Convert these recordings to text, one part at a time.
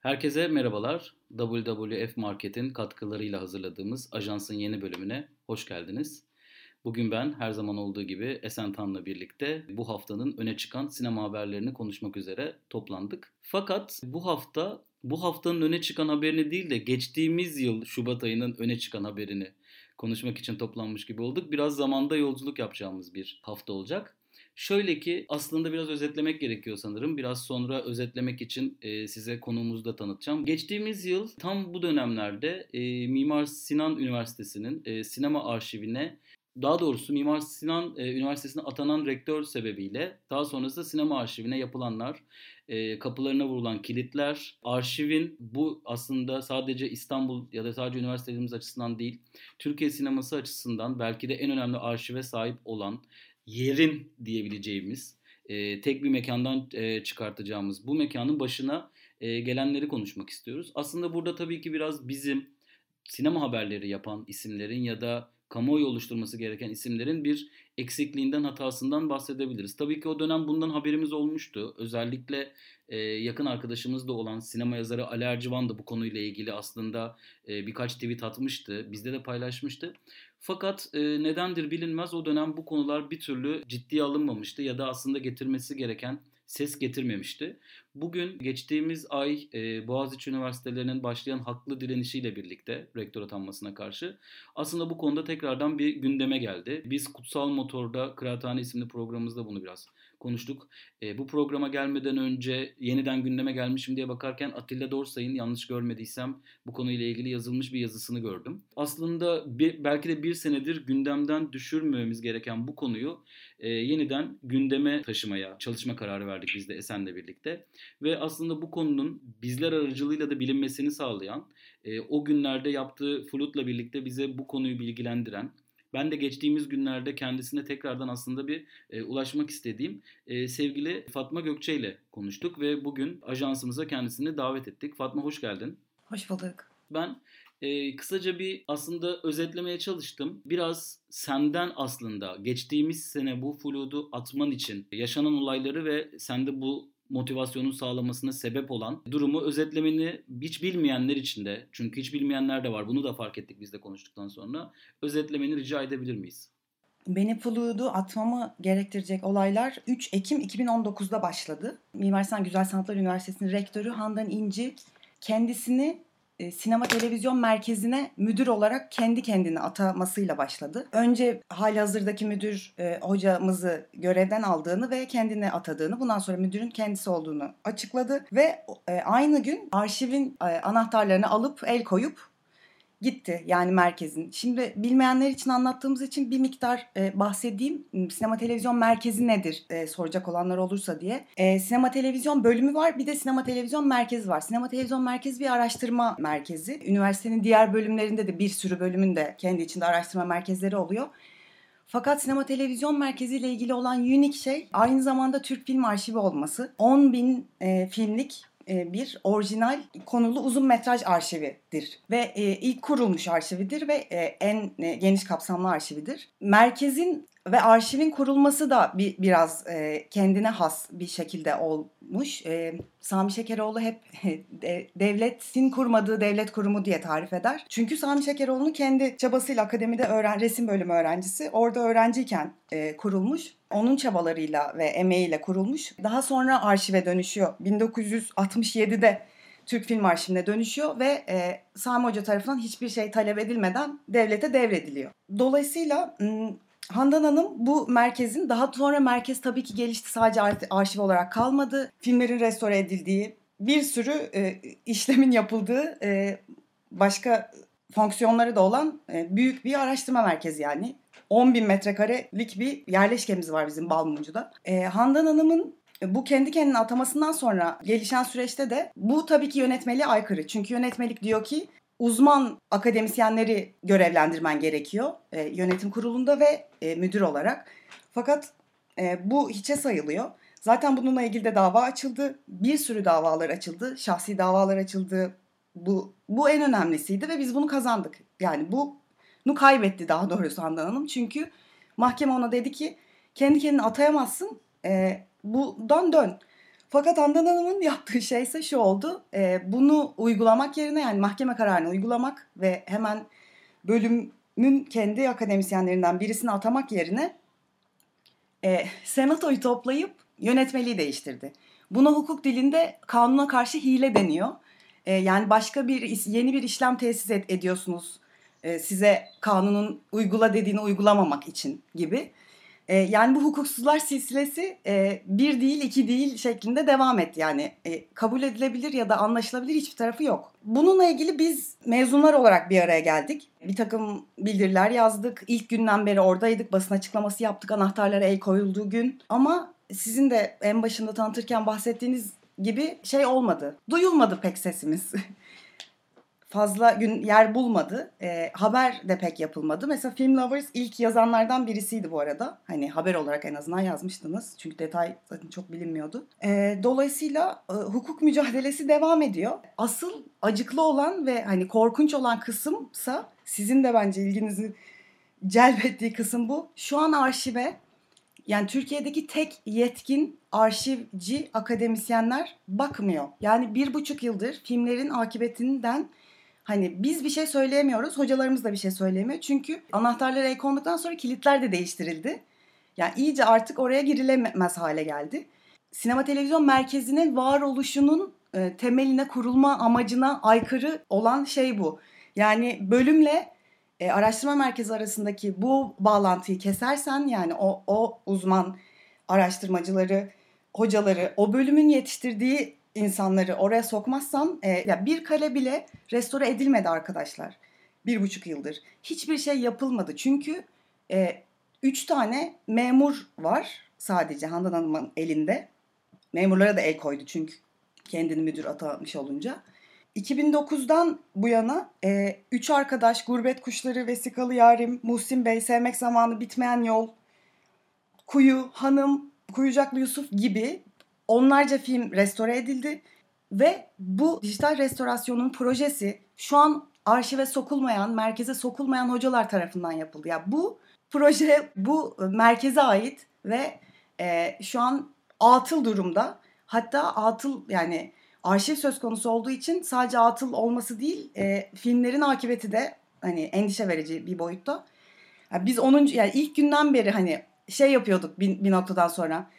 Herkese merhabalar. WWF Market'in katkılarıyla hazırladığımız Ajans'ın yeni bölümüne hoş geldiniz. Bugün ben her zaman olduğu gibi Esen Tan'la birlikte bu haftanın öne çıkan sinema haberlerini konuşmak üzere toplandık. Fakat bu hafta bu haftanın öne çıkan haberini değil de geçtiğimiz yıl Şubat ayının öne çıkan haberini konuşmak için toplanmış gibi olduk. Biraz zamanda yolculuk yapacağımız bir hafta olacak. Şöyle ki aslında biraz özetlemek gerekiyor sanırım. Biraz sonra özetlemek için e, size konuğumuzu da tanıtacağım. Geçtiğimiz yıl tam bu dönemlerde e, Mimar Sinan Üniversitesi'nin e, sinema arşivine daha doğrusu Mimar Sinan e, Üniversitesi'ne atanan rektör sebebiyle daha sonrasında sinema arşivine yapılanlar, e, kapılarına vurulan kilitler, arşivin bu aslında sadece İstanbul ya da sadece üniversitelerimiz açısından değil, Türkiye sineması açısından belki de en önemli arşive sahip olan yerin diyebileceğimiz e, tek bir mekandan e, çıkartacağımız bu mekanın başına e, gelenleri konuşmak istiyoruz. Aslında burada tabii ki biraz bizim sinema haberleri yapan isimlerin ya da kamuoyu oluşturması gereken isimlerin bir eksikliğinden, hatasından bahsedebiliriz. Tabii ki o dönem bundan haberimiz olmuştu. Özellikle e, yakın arkadaşımız da olan sinema yazarı Ali Ercivan da bu konuyla ilgili aslında e, birkaç tweet atmıştı. Bizde de paylaşmıştı. Fakat e, nedendir bilinmez o dönem bu konular bir türlü ciddiye alınmamıştı ya da aslında getirmesi gereken ses getirmemişti. Bugün geçtiğimiz ay e, Boğaziçi Üniversitelerinin başlayan haklı direnişiyle birlikte rektör atanmasına karşı aslında bu konuda tekrardan bir gündeme geldi. Biz Kutsal Motor'da Kıraathane isimli programımızda bunu biraz konuştuk. E, bu programa gelmeden önce yeniden gündeme gelmişim diye bakarken Atilla Dorsay'ın yanlış görmediysem bu konuyla ilgili yazılmış bir yazısını gördüm. Aslında bir, belki de bir senedir gündemden düşürmememiz gereken bu konuyu e, yeniden gündeme taşımaya çalışma kararı verdik biz de Esen'le birlikte. Ve aslında bu konunun bizler aracılığıyla da bilinmesini sağlayan, e, o günlerde yaptığı flutla birlikte bize bu konuyu bilgilendiren, ben de geçtiğimiz günlerde kendisine tekrardan aslında bir e, ulaşmak istediğim e, sevgili Fatma Gökçe ile konuştuk ve bugün ajansımıza kendisini davet ettik. Fatma hoş geldin. Hoş bulduk. Ben e, kısaca bir aslında özetlemeye çalıştım. Biraz senden aslında geçtiğimiz sene bu fludu atman için yaşanan olayları ve sende bu motivasyonun sağlamasına sebep olan durumu özetlemeni hiç bilmeyenler için de çünkü hiç bilmeyenler de var bunu da fark ettik biz de konuştuktan sonra özetlemeni rica edebilir miyiz? Beni Fluid'u atmamı gerektirecek olaylar 3 Ekim 2019'da başladı. Mimar Sinan Güzel Sanatlar Üniversitesi'nin rektörü Handan İnci kendisini sinema televizyon merkezine müdür olarak kendi kendine atamasıyla başladı. Önce hali hazırdaki müdür e, hocamızı görevden aldığını ve kendine atadığını, bundan sonra müdürün kendisi olduğunu açıkladı ve e, aynı gün arşivin e, anahtarlarını alıp el koyup gitti yani merkezin. Şimdi bilmeyenler için anlattığımız için bir miktar e, bahsedeyim. Hmm, sinema televizyon merkezi nedir e, soracak olanlar olursa diye. E, sinema televizyon bölümü var bir de sinema televizyon merkezi var. Sinema televizyon merkezi bir araştırma merkezi. Üniversitenin diğer bölümlerinde de bir sürü bölümün de kendi içinde araştırma merkezleri oluyor. Fakat sinema televizyon merkezi ile ilgili olan unik şey aynı zamanda Türk Film Arşivi olması. 10 bin e, filmlik bir orijinal konulu uzun metraj arşividir ve e, ilk kurulmuş arşividir ve e, en geniş kapsamlı arşividir. Merkezin ve arşivin kurulması da bir biraz e, kendine has bir şekilde olmuş. E, Sami Şekeroğlu hep de, devletin kurmadığı devlet kurumu diye tarif eder. Çünkü Sami Şekeroğlu'nun kendi çabasıyla akademide öğren resim bölümü öğrencisi. Orada öğrenciyken e, kurulmuş. Onun çabalarıyla ve emeğiyle kurulmuş. Daha sonra arşive dönüşüyor. 1967'de Türk Film Arşivine dönüşüyor ve e, Sami Hoca tarafından hiçbir şey talep edilmeden devlete devrediliyor. Dolayısıyla Handan Hanım bu merkezin daha sonra merkez tabii ki gelişti sadece arşiv olarak kalmadı. Filmlerin restore edildiği bir sürü e, işlemin yapıldığı e, başka fonksiyonları da olan e, büyük bir araştırma merkezi yani. 10 bin metrekarelik bir yerleşkemiz var bizim Balmumcu'da. E, Handan Hanım'ın bu kendi kendine atamasından sonra gelişen süreçte de bu tabii ki yönetmeliğe aykırı. Çünkü yönetmelik diyor ki uzman akademisyenleri görevlendirmen gerekiyor e, yönetim kurulunda ve e, müdür olarak. Fakat e, bu hiçe sayılıyor. Zaten bununla ilgili de dava açıldı. Bir sürü davalar açıldı. Şahsi davalar açıldı. Bu, bu en önemlisiydi ve biz bunu kazandık. Yani bunu kaybetti daha doğrusu Handan Hanım. Çünkü mahkeme ona dedi ki kendi kendini atayamazsın. E, bundan dön. Fakat Handan Hanım'ın yaptığı şey ise şu oldu. E, bunu uygulamak yerine yani mahkeme kararını uygulamak ve hemen bölümün kendi akademisyenlerinden birisini atamak yerine e, senatoyu toplayıp yönetmeliği değiştirdi. Buna hukuk dilinde kanuna karşı hile deniyor. E, yani başka bir yeni bir işlem tesis ed- ediyorsunuz e, size kanunun uygula dediğini uygulamamak için gibi. E, yani bu hukuksuzlar silsilesi e, bir değil iki değil şeklinde devam etti. Yani e, kabul edilebilir ya da anlaşılabilir hiçbir tarafı yok. Bununla ilgili biz mezunlar olarak bir araya geldik. Bir takım bildiriler yazdık. İlk günden beri oradaydık. Basın açıklaması yaptık anahtarlara el koyulduğu gün. Ama sizin de en başında tanıtırken bahsettiğiniz gibi şey olmadı. Duyulmadı pek sesimiz. fazla gün yer bulmadı. E, haber de pek yapılmadı. Mesela Film Lovers ilk yazanlardan birisiydi bu arada. Hani haber olarak en azından yazmıştınız. Çünkü detay zaten çok bilinmiyordu. E, dolayısıyla e, hukuk mücadelesi devam ediyor. Asıl acıklı olan ve hani korkunç olan kısımsa sizin de bence ilginizi celbettiği kısım bu. Şu an arşive yani Türkiye'deki tek yetkin arşivci akademisyenler bakmıyor. Yani bir buçuk yıldır filmlerin akıbetinden Hani biz bir şey söyleyemiyoruz, hocalarımız da bir şey söyleyemiyor. Çünkü anahtarlar el konduktan sonra kilitler de değiştirildi. Yani iyice artık oraya girilemez hale geldi. Sinema televizyon merkezinin varoluşunun e, temeline kurulma amacına aykırı olan şey bu. Yani bölümle e, araştırma merkezi arasındaki bu bağlantıyı kesersen yani o, o uzman araştırmacıları, hocaları, o bölümün yetiştirdiği insanları oraya sokmazsam e, ya bir kale bile restore edilmedi arkadaşlar. Bir buçuk yıldır. Hiçbir şey yapılmadı. Çünkü e, üç tane memur var sadece Handan Hanım'ın elinde. Memurlara da el koydu çünkü kendini müdür atamış olunca. 2009'dan bu yana e, üç arkadaş Gurbet Kuşları, Vesikalı Yarim, Muhsin Bey, Sevmek Zamanı, Bitmeyen Yol, Kuyu, Hanım, Kuyucaklı Yusuf gibi onlarca film restore edildi ve bu dijital restorasyonun projesi şu an arşive sokulmayan, merkeze sokulmayan hocalar tarafından yapıldı. Ya yani bu proje bu merkeze ait ve e, şu an atıl durumda. Hatta atıl yani arşiv söz konusu olduğu için sadece atıl olması değil, e, filmlerin akıbeti de hani endişe verici bir boyutta. Yani biz 10. yani ilk günden beri hani şey yapıyorduk bir, bir noktadan sonra.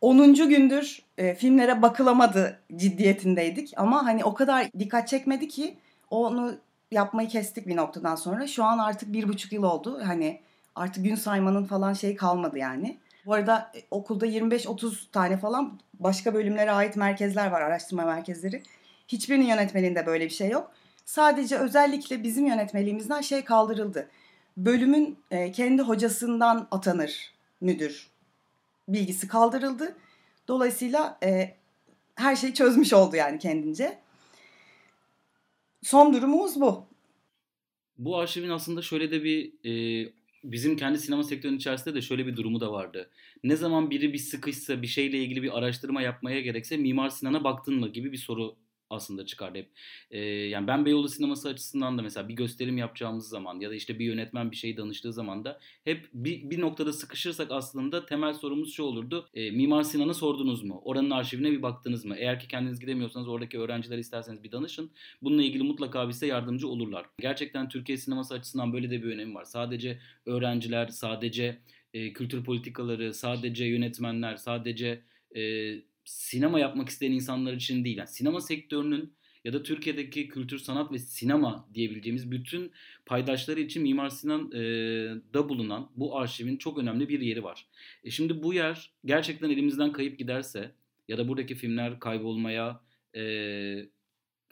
10. gündür e, filmlere bakılamadı ciddiyetindeydik ama hani o kadar dikkat çekmedi ki onu yapmayı kestik bir noktadan sonra. Şu an artık bir buçuk yıl oldu. Hani artık gün saymanın falan şey kalmadı yani. Bu arada e, okulda 25-30 tane falan başka bölümlere ait merkezler var, araştırma merkezleri. Hiçbirinin yönetmeliğinde böyle bir şey yok. Sadece özellikle bizim yönetmeliğimizden şey kaldırıldı. Bölümün e, kendi hocasından atanır müdür bilgisi kaldırıldı. Dolayısıyla e, her şeyi çözmüş oldu yani kendince. Son durumumuz bu. Bu arşivin aslında şöyle de bir e, bizim kendi sinema sektörünün içerisinde de şöyle bir durumu da vardı. Ne zaman biri bir sıkışsa bir şeyle ilgili bir araştırma yapmaya gerekse Mimar Sinan'a baktın mı gibi bir soru aslında çıkardı hep. Ee, yani ben Beyoğlu sineması açısından da mesela bir gösterim yapacağımız zaman ya da işte bir yönetmen bir şey danıştığı zaman da hep bir, bir noktada sıkışırsak aslında temel sorumuz şu olurdu. E, Mimar Sinan'a sordunuz mu? Oranın arşivine bir baktınız mı? Eğer ki kendiniz gidemiyorsanız oradaki öğrenciler isterseniz bir danışın. Bununla ilgili mutlaka bize yardımcı olurlar. Gerçekten Türkiye sineması açısından böyle de bir önemi var. Sadece öğrenciler, sadece e, kültür politikaları, sadece yönetmenler, sadece e, sinema yapmak isteyen insanlar için değil. Yani sinema sektörünün ya da Türkiye'deki kültür, sanat ve sinema diyebileceğimiz bütün paydaşları için Mimar Sinan'da e, bulunan bu arşivin çok önemli bir yeri var. E şimdi bu yer gerçekten elimizden kayıp giderse ya da buradaki filmler kaybolmaya e,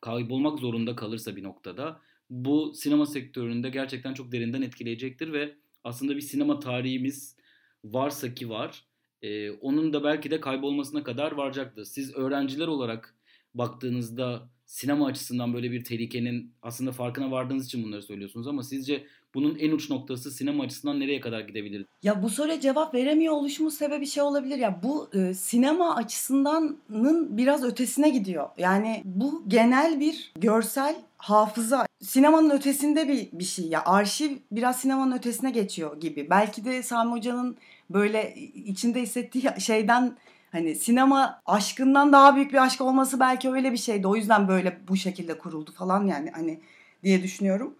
kaybolmak zorunda kalırsa bir noktada bu sinema sektöründe gerçekten çok derinden etkileyecektir ve aslında bir sinema tarihimiz varsa ki var e, onun da belki de kaybolmasına kadar varacaktır. Siz öğrenciler olarak baktığınızda sinema açısından böyle bir tehlikenin aslında farkına vardığınız için bunları söylüyorsunuz ama sizce bunun en uç noktası sinema açısından nereye kadar gidebilir? Ya bu soruya cevap veremiyor oluşumun sebebi şey olabilir ya bu e, sinema açısındanın biraz ötesine gidiyor. Yani bu genel bir görsel hafıza sinemanın ötesinde bir bir şey ya arşiv biraz sinemanın ötesine geçiyor gibi. Belki de Sami Hoca'nın böyle içinde hissettiği şeyden Hani sinema aşkından daha büyük bir aşk olması belki öyle bir şeydi. O yüzden böyle bu şekilde kuruldu falan yani hani diye düşünüyorum.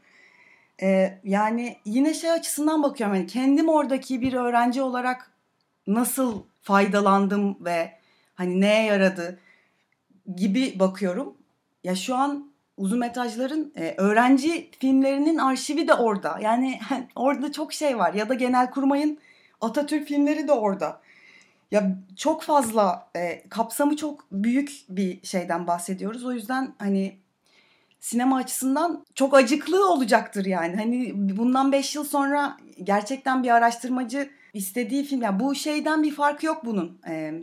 Ee, yani yine şey açısından bakıyorum hani kendim oradaki bir öğrenci olarak nasıl faydalandım ve hani neye yaradı gibi bakıyorum. Ya şu an uzun metrajların e, öğrenci filmlerinin arşivi de orada. Yani orada çok şey var. Ya da genel kurmayın Atatürk filmleri de orada. Ya çok fazla e, kapsamı çok büyük bir şeyden bahsediyoruz. O yüzden hani sinema açısından çok acıklı olacaktır yani. Hani bundan 5 yıl sonra gerçekten bir araştırmacı istediği film yani bu şeyden bir farkı yok bunun. E,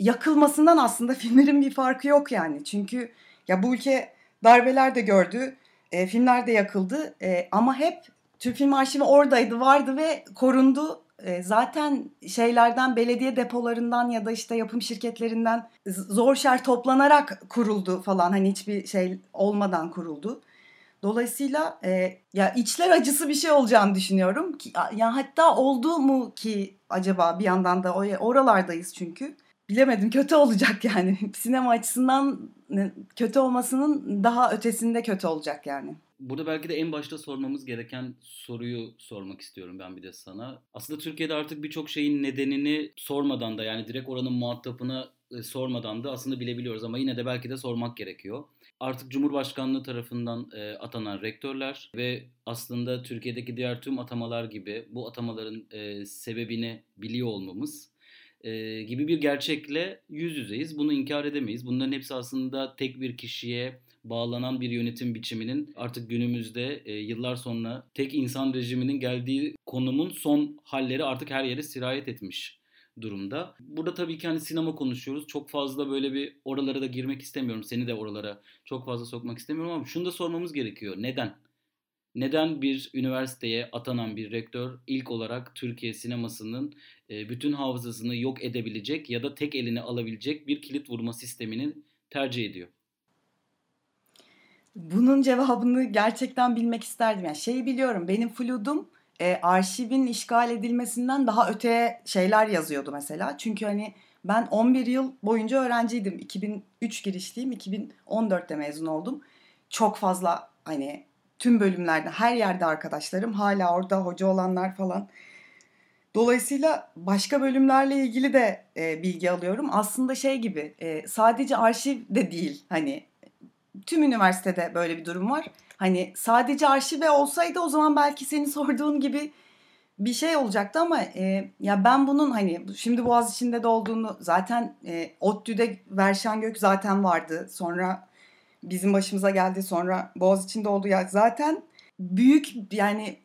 yakılmasından aslında filmlerin bir farkı yok yani. Çünkü ya bu ülke darbeler de gördü, e, filmler de yakıldı e, ama hep Türk Film Arşivi oradaydı, vardı ve korundu. Zaten şeylerden, belediye depolarından ya da işte yapım şirketlerinden zor şer toplanarak kuruldu falan. Hani hiçbir şey olmadan kuruldu. Dolayısıyla e, ya içler acısı bir şey olacağını düşünüyorum. Ki, ya hatta oldu mu ki acaba bir yandan da oralardayız çünkü bilemedim kötü olacak yani. Sinema açısından kötü olmasının daha ötesinde kötü olacak yani. Burada belki de en başta sormamız gereken soruyu sormak istiyorum ben bir de sana. Aslında Türkiye'de artık birçok şeyin nedenini sormadan da yani direkt oranın muhatabına e, sormadan da aslında bilebiliyoruz ama yine de belki de sormak gerekiyor. Artık Cumhurbaşkanlığı tarafından e, atanan rektörler ve aslında Türkiye'deki diğer tüm atamalar gibi bu atamaların e, sebebini biliyor olmamız e, gibi bir gerçekle yüz yüzeyiz. Bunu inkar edemeyiz. Bunların hepsi aslında tek bir kişiye bağlanan bir yönetim biçiminin artık günümüzde e, yıllar sonra tek insan rejiminin geldiği konumun son halleri artık her yere sirayet etmiş durumda. Burada tabii ki hani sinema konuşuyoruz. Çok fazla böyle bir oralara da girmek istemiyorum. Seni de oralara çok fazla sokmak istemiyorum ama şunu da sormamız gerekiyor. Neden? Neden bir üniversiteye atanan bir rektör ilk olarak Türkiye sinemasının e, bütün hafızasını yok edebilecek ya da tek eline alabilecek bir kilit vurma sistemini tercih ediyor? Bunun cevabını gerçekten bilmek isterdim. Yani şeyi biliyorum benim fludum e, arşivin işgal edilmesinden daha öteye şeyler yazıyordu mesela. Çünkü hani ben 11 yıl boyunca öğrenciydim. 2003 girişliyim. 2014'te mezun oldum. Çok fazla hani tüm bölümlerde her yerde arkadaşlarım hala orada hoca olanlar falan. Dolayısıyla başka bölümlerle ilgili de e, bilgi alıyorum. Aslında şey gibi e, sadece arşiv de değil hani tüm üniversitede böyle bir durum var. Hani sadece arşive olsaydı o zaman belki senin sorduğun gibi bir şey olacaktı ama e, ya ben bunun hani şimdi Boğaz içinde de olduğunu zaten e, ODTÜ'de Verşen Gök zaten vardı. Sonra bizim başımıza geldi sonra Boğaz içinde oldu ya zaten büyük yani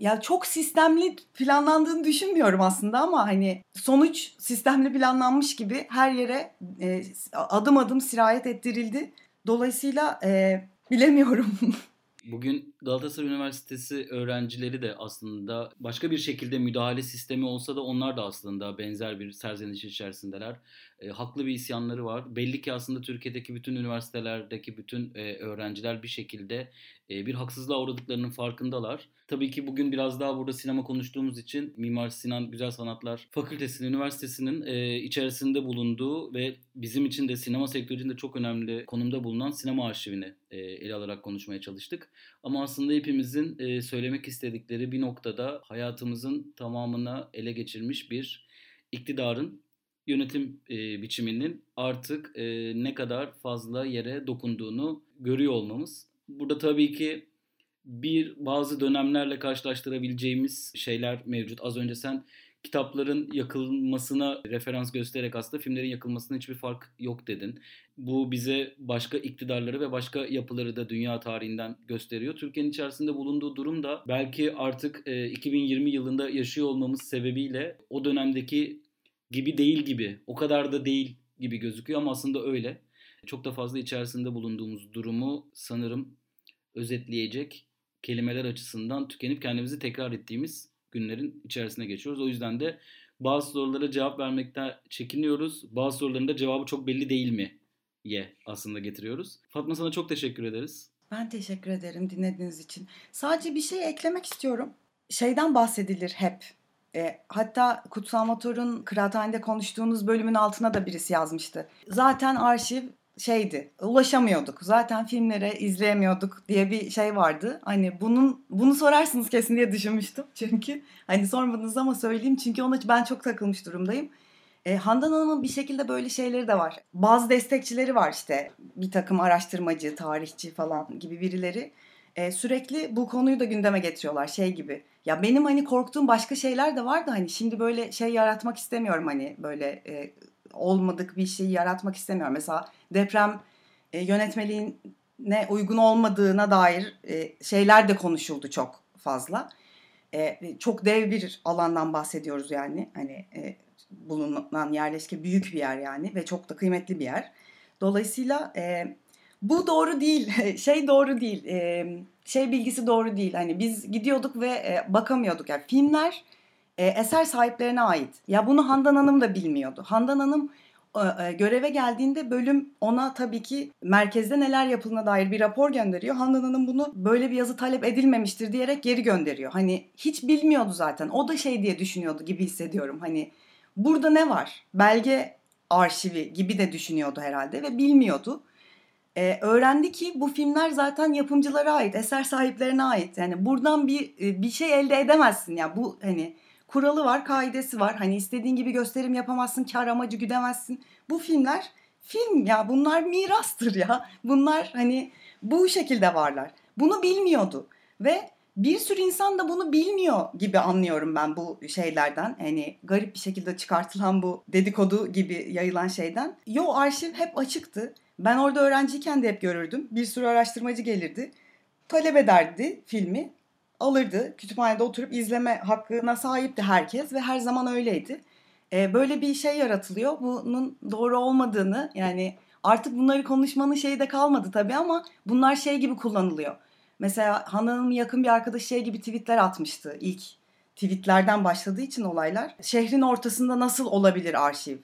ya çok sistemli planlandığını düşünmüyorum aslında ama hani sonuç sistemli planlanmış gibi her yere e, adım adım sirayet ettirildi. Dolayısıyla e, bilemiyorum. Bugün Galatasaray Üniversitesi öğrencileri de aslında başka bir şekilde müdahale sistemi olsa da onlar da aslında benzer bir serzeniş içerisindeler. E, haklı bir isyanları var. Belli ki aslında Türkiye'deki bütün üniversitelerdeki bütün e, öğrenciler bir şekilde e, bir haksızlığa uğradıklarının farkındalar. Tabii ki bugün biraz daha burada sinema konuştuğumuz için Mimar Sinan Güzel Sanatlar Fakültesi'nin, üniversitesinin e, içerisinde bulunduğu ve bizim için de sinema sektöründe çok önemli konumda bulunan sinema arşivini e, ele alarak konuşmaya çalıştık. Ama aslında hepimizin e, söylemek istedikleri bir noktada hayatımızın tamamına ele geçirmiş bir iktidarın yönetim e, biçiminin artık e, ne kadar fazla yere dokunduğunu görüyor olmamız. Burada tabii ki bir bazı dönemlerle karşılaştırabileceğimiz şeyler mevcut. Az önce sen kitapların yakılmasına referans göstererek aslında filmlerin yakılmasına hiçbir fark yok dedin. Bu bize başka iktidarları ve başka yapıları da dünya tarihinden gösteriyor. Türkiye'nin içerisinde bulunduğu durum da belki artık e, 2020 yılında yaşıyor olmamız sebebiyle o dönemdeki gibi değil gibi, o kadar da değil gibi gözüküyor ama aslında öyle. Çok da fazla içerisinde bulunduğumuz durumu sanırım özetleyecek kelimeler açısından tükenip kendimizi tekrar ettiğimiz günlerin içerisine geçiyoruz. O yüzden de bazı sorulara cevap vermekten çekiniyoruz. Bazı soruların da cevabı çok belli değil mi? ye aslında getiriyoruz. Fatma sana çok teşekkür ederiz. Ben teşekkür ederim dinlediğiniz için. Sadece bir şey eklemek istiyorum. Şeyden bahsedilir hep. E, hatta Kutsal Motor'un kıraathanede konuştuğunuz bölümün altına da birisi yazmıştı. Zaten arşiv şeydi ulaşamıyorduk. Zaten filmlere izleyemiyorduk diye bir şey vardı. Hani bunun bunu sorarsınız kesin diye düşünmüştüm. Çünkü hani sormadınız ama söyleyeyim çünkü ona ben çok takılmış durumdayım. E, Handan Hanım'ın bir şekilde böyle şeyleri de var. Bazı destekçileri var işte bir takım araştırmacı, tarihçi falan gibi birileri. E, sürekli bu konuyu da gündeme getiriyorlar şey gibi. Ya benim hani korktuğum başka şeyler de var da hani şimdi böyle şey yaratmak istemiyorum hani böyle e, olmadık bir şeyi yaratmak istemiyorum. Mesela deprem e, yönetmeliğine uygun olmadığına dair e, şeyler de konuşuldu çok fazla. E, çok dev bir alandan bahsediyoruz yani. Hani e, bulunan yerleşke büyük bir yer yani ve çok da kıymetli bir yer. Dolayısıyla bu doğru değil, şey doğru değil, şey bilgisi doğru değil. Hani biz gidiyorduk ve e, bakamıyorduk. Yani filmler e, eser sahiplerine ait. Ya bunu Handan Hanım da bilmiyordu. Handan Hanım e, göreve geldiğinde bölüm ona tabii ki merkezde neler yapıldığına dair bir rapor gönderiyor. Handan Hanım bunu böyle bir yazı talep edilmemiştir diyerek geri gönderiyor. Hani hiç bilmiyordu zaten. O da şey diye düşünüyordu gibi hissediyorum. Hani burada ne var? Belge arşivi gibi de düşünüyordu herhalde ve bilmiyordu. Ee, öğrendi ki bu filmler zaten yapımcılara ait, eser sahiplerine ait. Yani buradan bir bir şey elde edemezsin. Ya yani bu hani kuralı var, kaidesi var. Hani istediğin gibi gösterim yapamazsın, kar amacı güdemezsin. Bu filmler film ya bunlar mirastır ya. Bunlar hani bu şekilde varlar. Bunu bilmiyordu ve bir sürü insan da bunu bilmiyor gibi anlıyorum ben bu şeylerden. Hani garip bir şekilde çıkartılan bu dedikodu gibi yayılan şeyden. Yo arşiv hep açıktı. Ben orada öğrenciyken de hep görürdüm. Bir sürü araştırmacı gelirdi. Talep ederdi filmi alırdı. Kütüphanede oturup izleme hakkına sahipti herkes ve her zaman öyleydi. E, böyle bir şey yaratılıyor. Bunun doğru olmadığını yani artık bunları konuşmanın şeyi de kalmadı tabii ama bunlar şey gibi kullanılıyor. Mesela Hanım'ın yakın bir arkadaşı şey gibi tweetler atmıştı ilk tweetlerden başladığı için olaylar. Şehrin ortasında nasıl olabilir arşiv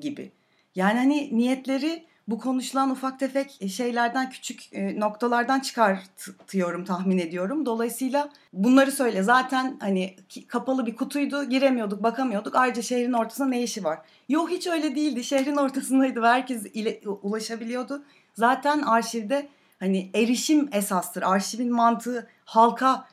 gibi. Yani hani niyetleri bu konuşulan ufak tefek e, şeylerden küçük e, noktalardan çıkartıyorum tahmin ediyorum. Dolayısıyla bunları söyle. Zaten hani kapalı bir kutuydu giremiyorduk bakamıyorduk. Ayrıca şehrin ortasında ne işi var? Yok hiç öyle değildi. Şehrin ortasındaydı ve herkes ile, ulaşabiliyordu. Zaten arşivde hani erişim esastır. Arşivin mantığı halka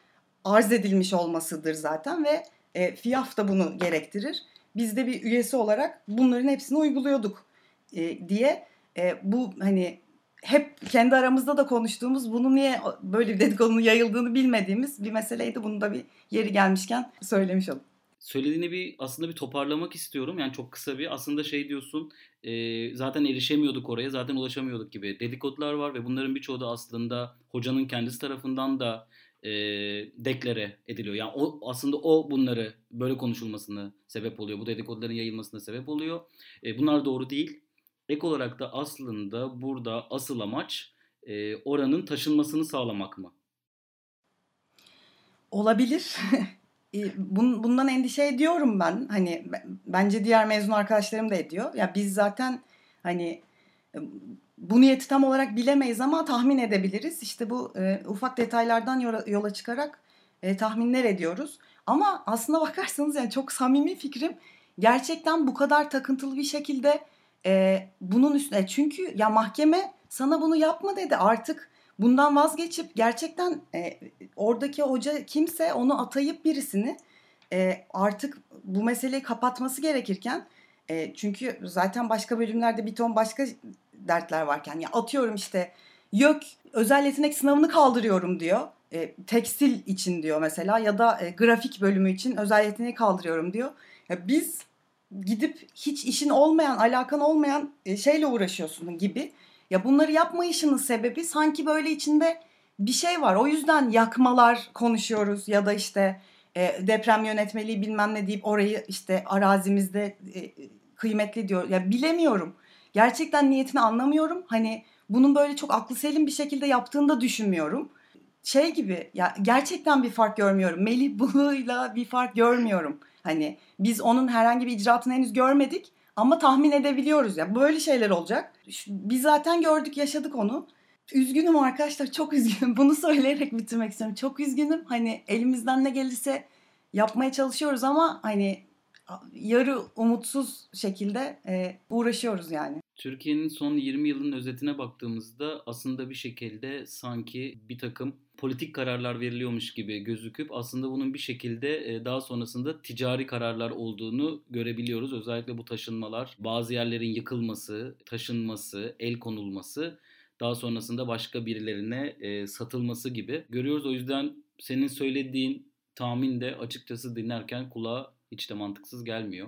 arz edilmiş olmasıdır zaten ve e, FİAF da bunu gerektirir. Biz de bir üyesi olarak bunların hepsini uyguluyorduk e, diye e, bu hani hep kendi aramızda da konuştuğumuz bunu niye böyle bir dedikodunun yayıldığını bilmediğimiz bir meseleydi. Bunu da bir yeri gelmişken söylemiş oldum. Söylediğini bir aslında bir toparlamak istiyorum. Yani çok kısa bir aslında şey diyorsun e, zaten erişemiyorduk oraya zaten ulaşamıyorduk gibi dedikodular var ve bunların birçoğu da aslında hocanın kendisi tarafından da e, deklare ediliyor. Yani o aslında o bunları böyle konuşulmasını sebep oluyor. Bu dedikoduların yayılmasına sebep oluyor. E, bunlar doğru değil. Ek olarak da aslında burada asıl amaç e, oranın taşınmasını sağlamak mı? Olabilir. Bundan endişe ediyorum ben. Hani bence diğer mezun arkadaşlarım da ediyor. Ya biz zaten hani bu niyeti tam olarak bilemeyiz ama tahmin edebiliriz. İşte bu e, ufak detaylardan yola, çıkarak e, tahminler ediyoruz. Ama aslına bakarsanız yani çok samimi fikrim gerçekten bu kadar takıntılı bir şekilde e, bunun üstüne çünkü ya mahkeme sana bunu yapma dedi artık bundan vazgeçip gerçekten e, oradaki hoca kimse onu atayıp birisini e, artık bu meseleyi kapatması gerekirken e, çünkü zaten başka bölümlerde bir ton başka dertler varken ya atıyorum işte YÖK özel yetenek sınavını kaldırıyorum diyor. E, tekstil için diyor mesela ya da e, grafik bölümü için özel yeteneği kaldırıyorum diyor. Ya biz gidip hiç işin olmayan, alakan olmayan e, şeyle uğraşıyorsun gibi. Ya bunları yapmayışının sebebi sanki böyle içinde bir şey var. O yüzden yakmalar konuşuyoruz ya da işte e, deprem yönetmeliği bilmem ne deyip orayı işte arazimizde e, kıymetli diyor. Ya bilemiyorum. Gerçekten niyetini anlamıyorum. Hani bunun böyle çok aklı selim bir şekilde yaptığını da düşünmüyorum. Şey gibi ya gerçekten bir fark görmüyorum. Melih Bulu'yla bir fark görmüyorum. Hani biz onun herhangi bir icraatını henüz görmedik ama tahmin edebiliyoruz ya. Böyle şeyler olacak. Biz zaten gördük, yaşadık onu. Üzgünüm arkadaşlar, çok üzgünüm. Bunu söyleyerek bitirmek istiyorum. Çok üzgünüm. Hani elimizden ne gelirse yapmaya çalışıyoruz ama hani yarı umutsuz şekilde e, uğraşıyoruz yani. Türkiye'nin son 20 yılının özetine baktığımızda aslında bir şekilde sanki bir takım politik kararlar veriliyormuş gibi gözüküp aslında bunun bir şekilde e, daha sonrasında ticari kararlar olduğunu görebiliyoruz. Özellikle bu taşınmalar, bazı yerlerin yıkılması, taşınması, el konulması, daha sonrasında başka birilerine e, satılması gibi görüyoruz. O yüzden senin söylediğin tahmin de açıkçası dinlerken kulağa hiç de mantıksız gelmiyor.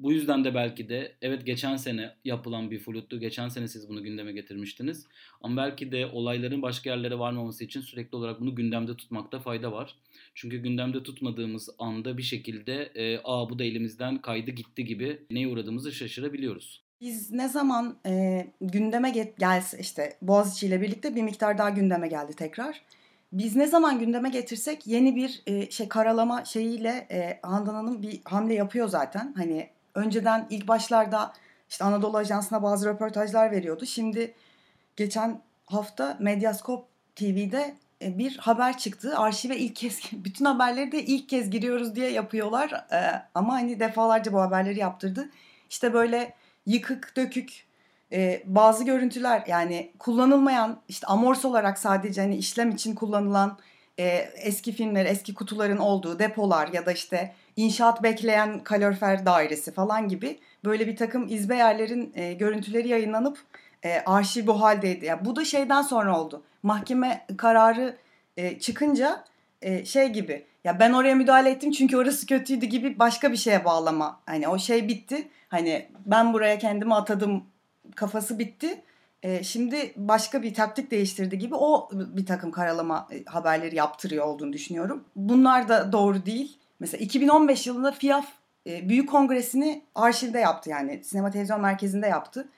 Bu yüzden de belki de evet geçen sene yapılan bir fluttu. Geçen sene siz bunu gündeme getirmiştiniz. Ama belki de olayların başka yerlere varmaması için sürekli olarak bunu gündemde tutmakta fayda var. Çünkü gündemde tutmadığımız anda bir şekilde e, aa bu da elimizden kaydı gitti gibi neye uğradığımızı şaşırabiliyoruz. Biz ne zaman e, gündeme get gelse işte Boğaziçi ile birlikte bir miktar daha gündeme geldi tekrar. Biz ne zaman gündeme getirsek yeni bir e, şey karalama şeyiyle e, Handan Hanım bir hamle yapıyor zaten. Hani önceden ilk başlarda işte Anadolu Ajansı'na bazı röportajlar veriyordu. Şimdi geçen hafta Medyaskop TV'de e, bir haber çıktı. Arşive ilk kez, bütün haberleri de ilk kez giriyoruz diye yapıyorlar. Ee, ama hani defalarca bu haberleri yaptırdı. İşte böyle yıkık, dökük e, bazı görüntüler yani kullanılmayan işte amors olarak sadece hani işlem için kullanılan e, eski filmler, eski kutuların olduğu depolar ya da işte inşaat bekleyen kalorifer dairesi falan gibi böyle bir takım izbe yerlerin e, görüntüleri yayınlanıp e, arşiv bu haldeydi. Yani bu da şeyden sonra oldu. Mahkeme kararı e, çıkınca e, şey gibi ya ben oraya müdahale ettim çünkü orası kötüydü gibi başka bir şeye bağlama. Hani o şey bitti. Hani ben buraya kendimi atadım kafası bitti. E, şimdi başka bir taktik değiştirdi gibi o bir takım karalama e, haberleri yaptırıyor olduğunu düşünüyorum. Bunlar da doğru değil. Mesela 2015 yılında FIAF e, Büyük Kongresini arşivde yaptı yani sinema televizyon merkezinde yaptı.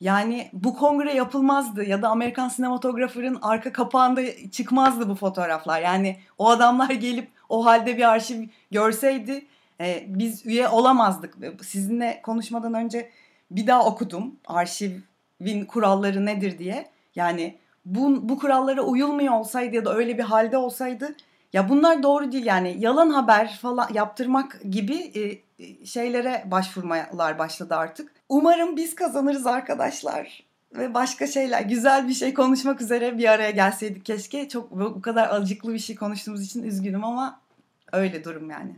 Yani bu kongre yapılmazdı ya da Amerikan sinematografırın arka kapağında çıkmazdı bu fotoğraflar. Yani o adamlar gelip o halde bir arşiv görseydi e, biz üye olamazdık. Sizinle konuşmadan önce bir daha okudum arşivin kuralları nedir diye. Yani bu, bu kurallara uyulmuyor olsaydı ya da öyle bir halde olsaydı ya bunlar doğru değil yani yalan haber falan yaptırmak gibi e, e, şeylere başvurmalar başladı artık. Umarım biz kazanırız arkadaşlar ve başka şeyler güzel bir şey konuşmak üzere bir araya gelseydik keşke. Çok bu kadar acıklı bir şey konuştuğumuz için üzgünüm ama öyle durum yani.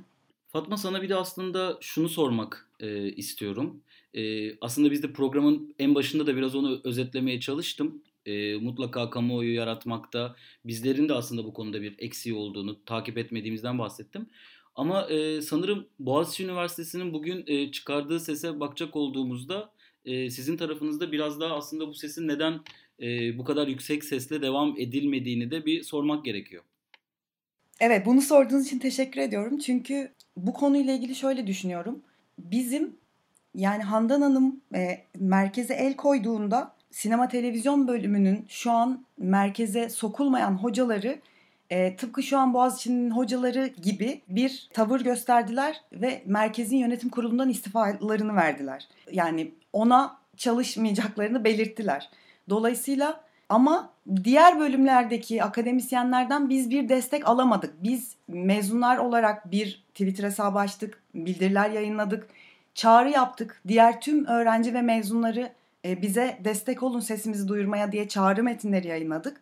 Fatma sana bir de aslında şunu sormak e, istiyorum. E, aslında biz de programın en başında da biraz onu özetlemeye çalıştım e, mutlaka kamuoyu yaratmakta bizlerin de aslında bu konuda bir eksiği olduğunu takip etmediğimizden bahsettim. Ama e, sanırım Boğaziçi Üniversitesi'nin bugün e, çıkardığı sese bakacak olduğumuzda e, sizin tarafınızda biraz daha aslında bu sesin neden e, bu kadar yüksek sesle devam edilmediğini de bir sormak gerekiyor. Evet bunu sorduğunuz için teşekkür ediyorum. Çünkü bu konuyla ilgili şöyle düşünüyorum. Bizim yani Handan Hanım e, merkeze el koyduğunda sinema televizyon bölümünün şu an merkeze sokulmayan hocaları e, tıpkı şu an Boğaziçi'nin hocaları gibi bir tavır gösterdiler ve merkezin yönetim kurulundan istifalarını verdiler. Yani ona çalışmayacaklarını belirttiler. Dolayısıyla ama diğer bölümlerdeki akademisyenlerden biz bir destek alamadık. Biz mezunlar olarak bir Twitter hesabı açtık, bildiriler yayınladık, çağrı yaptık. Diğer tüm öğrenci ve mezunları bize destek olun sesimizi duyurmaya diye çağrı metinleri yayınladık.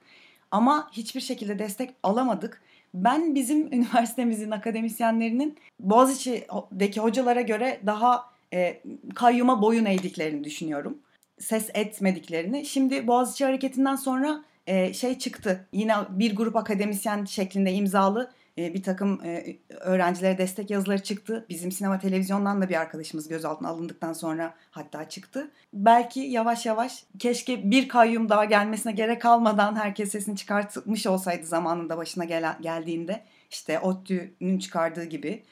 Ama hiçbir şekilde destek alamadık. Ben bizim üniversitemizin akademisyenlerinin Boğaziçi'deki hocalara göre daha e, kayyuma boyun eğdiklerini düşünüyorum. Ses etmediklerini. Şimdi Boğaziçi hareketinden sonra e, şey çıktı. Yine bir grup akademisyen şeklinde imzalı e, bir takım e, öğrencilere destek yazıları çıktı. Bizim sinema televizyondan da bir arkadaşımız gözaltına alındıktan sonra hatta çıktı. Belki yavaş yavaş keşke bir kayyum daha gelmesine gerek kalmadan herkes sesini çıkartmış olsaydı zamanında başına gel- geldiğinde işte ODTÜ'nün çıkardığı gibi.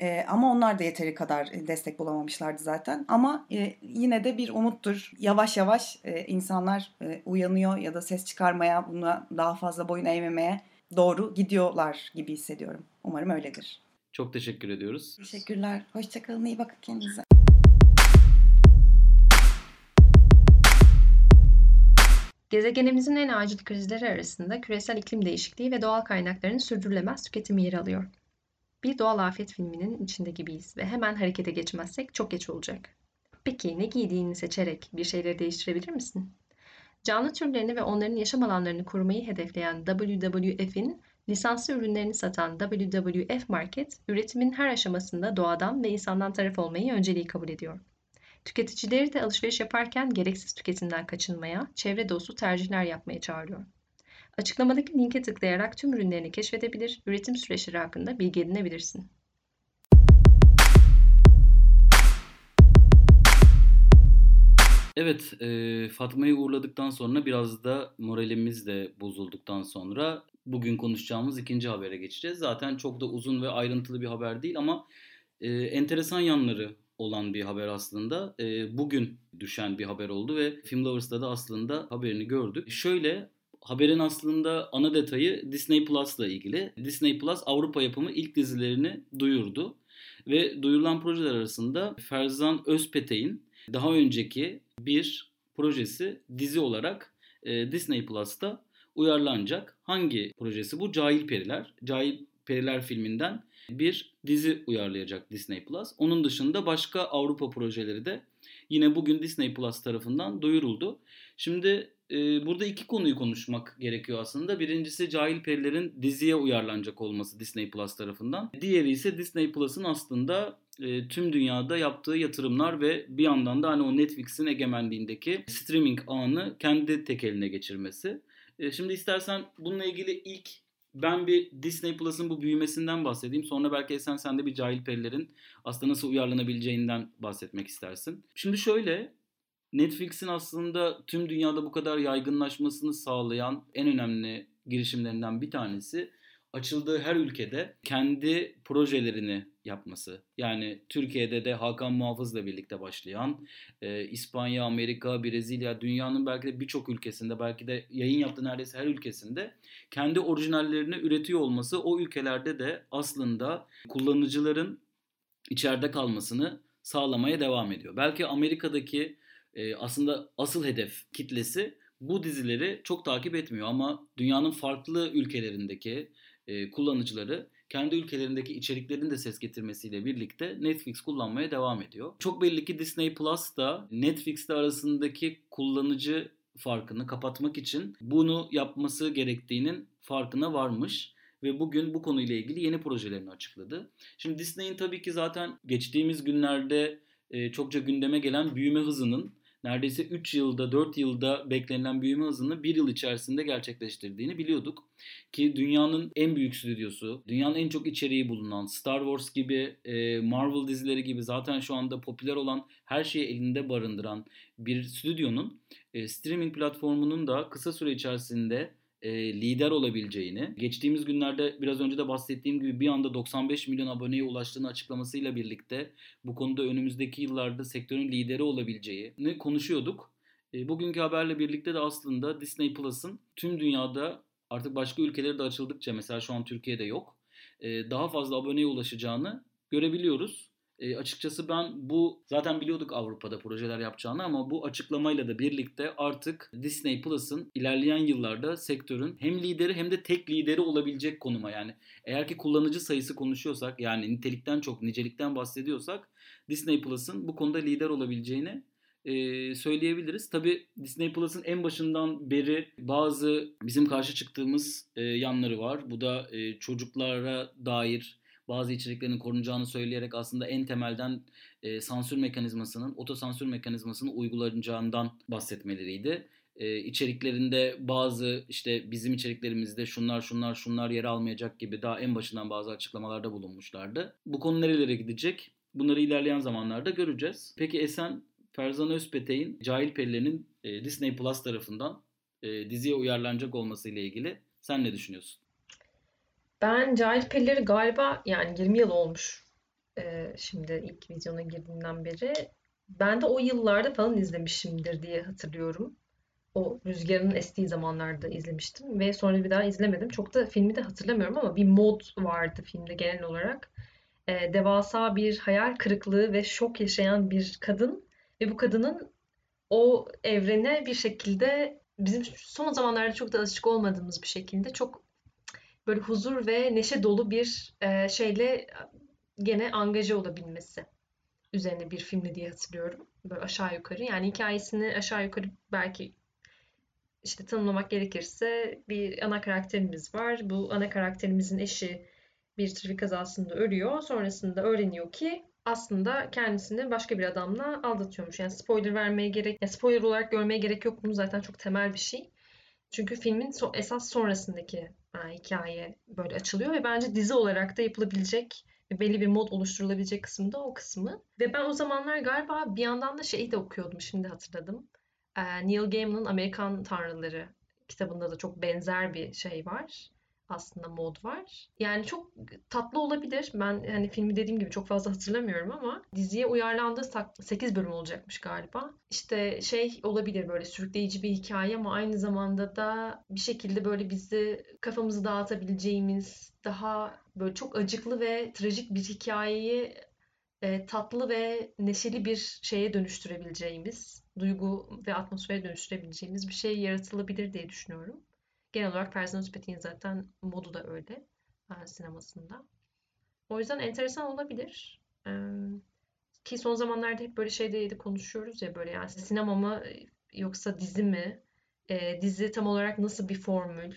E, ama onlar da yeteri kadar destek bulamamışlardı zaten. Ama e, yine de bir umuttur. Yavaş yavaş e, insanlar e, uyanıyor ya da ses çıkarmaya, buna daha fazla boyun eğmemeye doğru gidiyorlar gibi hissediyorum. Umarım öyledir. Çok teşekkür ediyoruz. Teşekkürler. Hoşçakalın. İyi bakın kendinize. Gezegenimizin en acil krizleri arasında küresel iklim değişikliği ve doğal kaynakların sürdürülemez tüketimi yer alıyor. Bir doğal afet filminin içinde gibiyiz ve hemen harekete geçmezsek çok geç olacak. Peki ne giydiğini seçerek bir şeyleri değiştirebilir misin? Canlı türlerini ve onların yaşam alanlarını korumayı hedefleyen WWF'in lisanslı ürünlerini satan WWF Market, üretimin her aşamasında doğadan ve insandan taraf olmayı önceliği kabul ediyor. Tüketicileri de alışveriş yaparken gereksiz tüketimden kaçınmaya, çevre dostu tercihler yapmaya çağırıyor. Açıklamadaki linke tıklayarak tüm ürünlerini keşfedebilir, üretim süreçleri hakkında bilgi edinebilirsin. Evet, e, Fatma'yı uğurladıktan sonra biraz da moralimiz de bozulduktan sonra bugün konuşacağımız ikinci habere geçeceğiz. Zaten çok da uzun ve ayrıntılı bir haber değil ama e, enteresan yanları olan bir haber aslında. E, bugün düşen bir haber oldu ve Film Lovers'ta da aslında haberini gördük. Şöyle haberin aslında ana detayı Disney Plus'la ilgili. Disney Plus Avrupa yapımı ilk dizilerini duyurdu. Ve duyurulan projeler arasında Ferzan Özpetek'in daha önceki bir projesi dizi olarak e, Disney Plus'ta uyarlanacak. Hangi projesi bu? Cahil Periler. Cahil Periler filminden bir dizi uyarlayacak Disney Plus. Onun dışında başka Avrupa projeleri de yine bugün Disney Plus tarafından duyuruldu. Şimdi e, burada iki konuyu konuşmak gerekiyor aslında. Birincisi Cahil Periler'in diziye uyarlanacak olması Disney Plus tarafından. Diğeri ise Disney Plus'ın aslında e, tüm dünyada yaptığı yatırımlar ve bir yandan da hani o Netflix'in egemenliğindeki streaming ağını kendi tek eline geçirmesi. E, şimdi istersen bununla ilgili ilk ben bir Disney Plus'ın bu büyümesinden bahsedeyim. Sonra belki sen sen de bir Cahil Periler'in aslında nasıl uyarlanabileceğinden bahsetmek istersin. Şimdi şöyle Netflix'in aslında tüm dünyada bu kadar yaygınlaşmasını sağlayan en önemli girişimlerinden bir tanesi açıldığı her ülkede kendi projelerini yapması. Yani Türkiye'de de Hakan Muhafız'la birlikte başlayan, e, İspanya, Amerika, Brezilya, dünyanın belki de birçok ülkesinde, belki de yayın yaptığı neredeyse her ülkesinde kendi orijinallerini üretiyor olması o ülkelerde de aslında kullanıcıların içeride kalmasını sağlamaya devam ediyor. Belki Amerika'daki e, aslında asıl hedef kitlesi bu dizileri çok takip etmiyor ama dünyanın farklı ülkelerindeki e, kullanıcıları kendi ülkelerindeki içeriklerin de ses getirmesiyle birlikte Netflix kullanmaya devam ediyor. Çok belli ki Disney Plus da Netflix'te arasındaki kullanıcı farkını kapatmak için bunu yapması gerektiğinin farkına varmış ve bugün bu konuyla ilgili yeni projelerini açıkladı. Şimdi Disney'in tabii ki zaten geçtiğimiz günlerde e, çokça gündeme gelen büyüme hızının neredeyse 3 yılda 4 yılda beklenilen büyüme hızını 1 yıl içerisinde gerçekleştirdiğini biliyorduk. Ki dünyanın en büyük stüdyosu, dünyanın en çok içeriği bulunan Star Wars gibi, e, Marvel dizileri gibi zaten şu anda popüler olan her şeyi elinde barındıran bir stüdyonun e, streaming platformunun da kısa süre içerisinde e, lider olabileceğini, geçtiğimiz günlerde biraz önce de bahsettiğim gibi bir anda 95 milyon aboneye ulaştığını açıklamasıyla birlikte bu konuda önümüzdeki yıllarda sektörün lideri olabileceğini konuşuyorduk. E, bugünkü haberle birlikte de aslında Disney Plus'ın tüm dünyada artık başka ülkelere de açıldıkça mesela şu an Türkiye'de yok. E, daha fazla aboneye ulaşacağını görebiliyoruz. E, açıkçası ben bu zaten biliyorduk Avrupa'da projeler yapacağını ama bu açıklamayla da birlikte artık Disney Plus'ın ilerleyen yıllarda sektörün hem lideri hem de tek lideri olabilecek konuma yani eğer ki kullanıcı sayısı konuşuyorsak yani nitelikten çok nicelikten bahsediyorsak Disney Plus'ın bu konuda lider olabileceğini e, söyleyebiliriz. Tabi Disney Plus'ın en başından beri bazı bizim karşı çıktığımız e, yanları var. Bu da e, çocuklara dair bazı içeriklerin korunacağını söyleyerek aslında en temelden e, sansür mekanizmasının, otosansür mekanizmasının uygulanacağından bahsetmeleriydi. E, içeriklerinde bazı işte bizim içeriklerimizde şunlar şunlar şunlar yer almayacak gibi daha en başından bazı açıklamalarda bulunmuşlardı. Bu konu nerelere gidecek? Bunları ilerleyen zamanlarda göreceğiz. Peki Esen Ferzan Özpetek'in Cahil Perilerinin e, Disney Plus tarafından e, diziye uyarlanacak olması ile ilgili sen ne düşünüyorsun? Ben Cahil Perileri galiba yani 20 yıl olmuş. Ee, şimdi ilk vizyona girdiğimden beri. Ben de o yıllarda falan izlemişimdir diye hatırlıyorum. O rüzgarın estiği zamanlarda izlemiştim ve sonra bir daha izlemedim. Çok da filmi de hatırlamıyorum ama bir mod vardı filmde genel olarak. Ee, devasa bir hayal kırıklığı ve şok yaşayan bir kadın ve bu kadının o evrene bir şekilde bizim son zamanlarda çok da alışık olmadığımız bir şekilde çok böyle huzur ve neşe dolu bir e, şeyle gene angaje olabilmesi üzerine bir filmdi diye hatırlıyorum. Böyle aşağı yukarı. Yani hikayesini aşağı yukarı belki işte tanımlamak gerekirse bir ana karakterimiz var. Bu ana karakterimizin eşi bir trafik kazasında ölüyor. Sonrasında öğreniyor ki aslında kendisini başka bir adamla aldatıyormuş. Yani spoiler vermeye gerek, yani spoiler olarak görmeye gerek yok. Bunu zaten çok temel bir şey. Çünkü filmin so esas sonrasındaki hikaye böyle açılıyor ve bence dizi olarak da yapılabilecek belli bir mod oluşturulabilecek kısmı da o kısmı. Ve ben o zamanlar galiba bir yandan da şeyi de okuyordum şimdi hatırladım. Ee, Neil Gaiman'ın Amerikan Tanrıları kitabında da çok benzer bir şey var aslında mod var. Yani çok tatlı olabilir. Ben hani filmi dediğim gibi çok fazla hatırlamıyorum ama diziye uyarlandığı 8 bölüm olacakmış galiba. İşte şey olabilir böyle sürükleyici bir hikaye ama aynı zamanda da bir şekilde böyle bizi kafamızı dağıtabileceğimiz daha böyle çok acıklı ve trajik bir hikayeyi e, tatlı ve neşeli bir şeye dönüştürebileceğimiz, duygu ve atmosfere dönüştürebileceğimiz bir şey yaratılabilir diye düşünüyorum. Genel olarak Ferzan Özpetek'in zaten modu da öyle e, sinemasında. O yüzden enteresan olabilir. E, ki son zamanlarda hep böyle şeyde konuşuyoruz ya böyle yani sinema mı yoksa dizi mi? E, dizi tam olarak nasıl bir formül?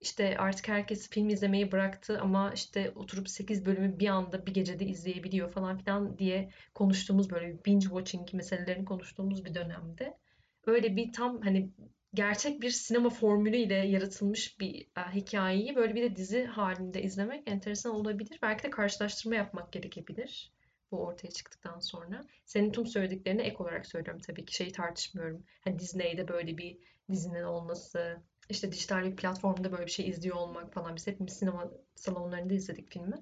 İşte artık herkes film izlemeyi bıraktı ama işte oturup 8 bölümü bir anda bir gecede izleyebiliyor falan filan diye konuştuğumuz böyle binge watching meselelerini konuştuğumuz bir dönemde. Öyle bir tam hani gerçek bir sinema formülüyle yaratılmış bir e, hikayeyi böyle bir de dizi halinde izlemek enteresan olabilir. Belki de karşılaştırma yapmak gerekebilir bu ortaya çıktıktan sonra. Senin tüm söylediklerine ek olarak söylüyorum tabii ki şeyi tartışmıyorum. Hani Disney'de böyle bir dizinin olması, işte dijital bir platformda böyle bir şey izliyor olmak falan. Biz hepimiz sinema salonlarında izledik filmi.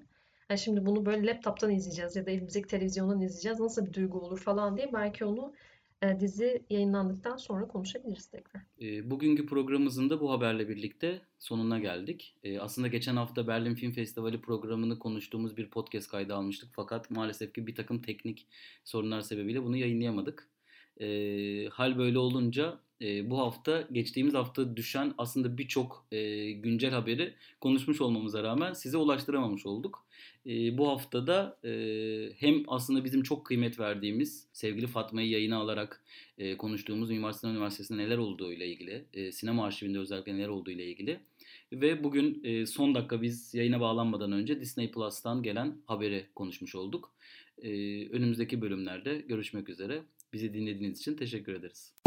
Yani şimdi bunu böyle laptop'tan izleyeceğiz ya da elimizdeki televizyondan izleyeceğiz. Nasıl bir duygu olur falan diye belki onu e, dizi yayınlandıktan sonra konuşabiliriz tekrar. E, bugünkü programımızın da bu haberle birlikte sonuna geldik. E, aslında geçen hafta Berlin Film Festivali programını konuştuğumuz bir podcast kaydı almıştık. Fakat maalesef ki bir takım teknik sorunlar sebebiyle bunu yayınlayamadık. Hal böyle olunca bu hafta geçtiğimiz hafta düşen aslında birçok güncel haberi konuşmuş olmamıza rağmen size ulaştıramamış olduk. E, bu haftada e, hem aslında bizim çok kıymet verdiğimiz sevgili Fatma'yı yayına alarak e, konuştuğumuz Mimar Sinan Üniversitesi'nde neler olduğu ile ilgili, e, sinema arşivinde özellikle neler olduğu ile ilgili ve bugün e, son dakika biz yayına bağlanmadan önce Disney Plus'tan gelen haberi konuşmuş olduk. E, önümüzdeki bölümlerde görüşmek üzere. Bizi dinlediğiniz için teşekkür ederiz.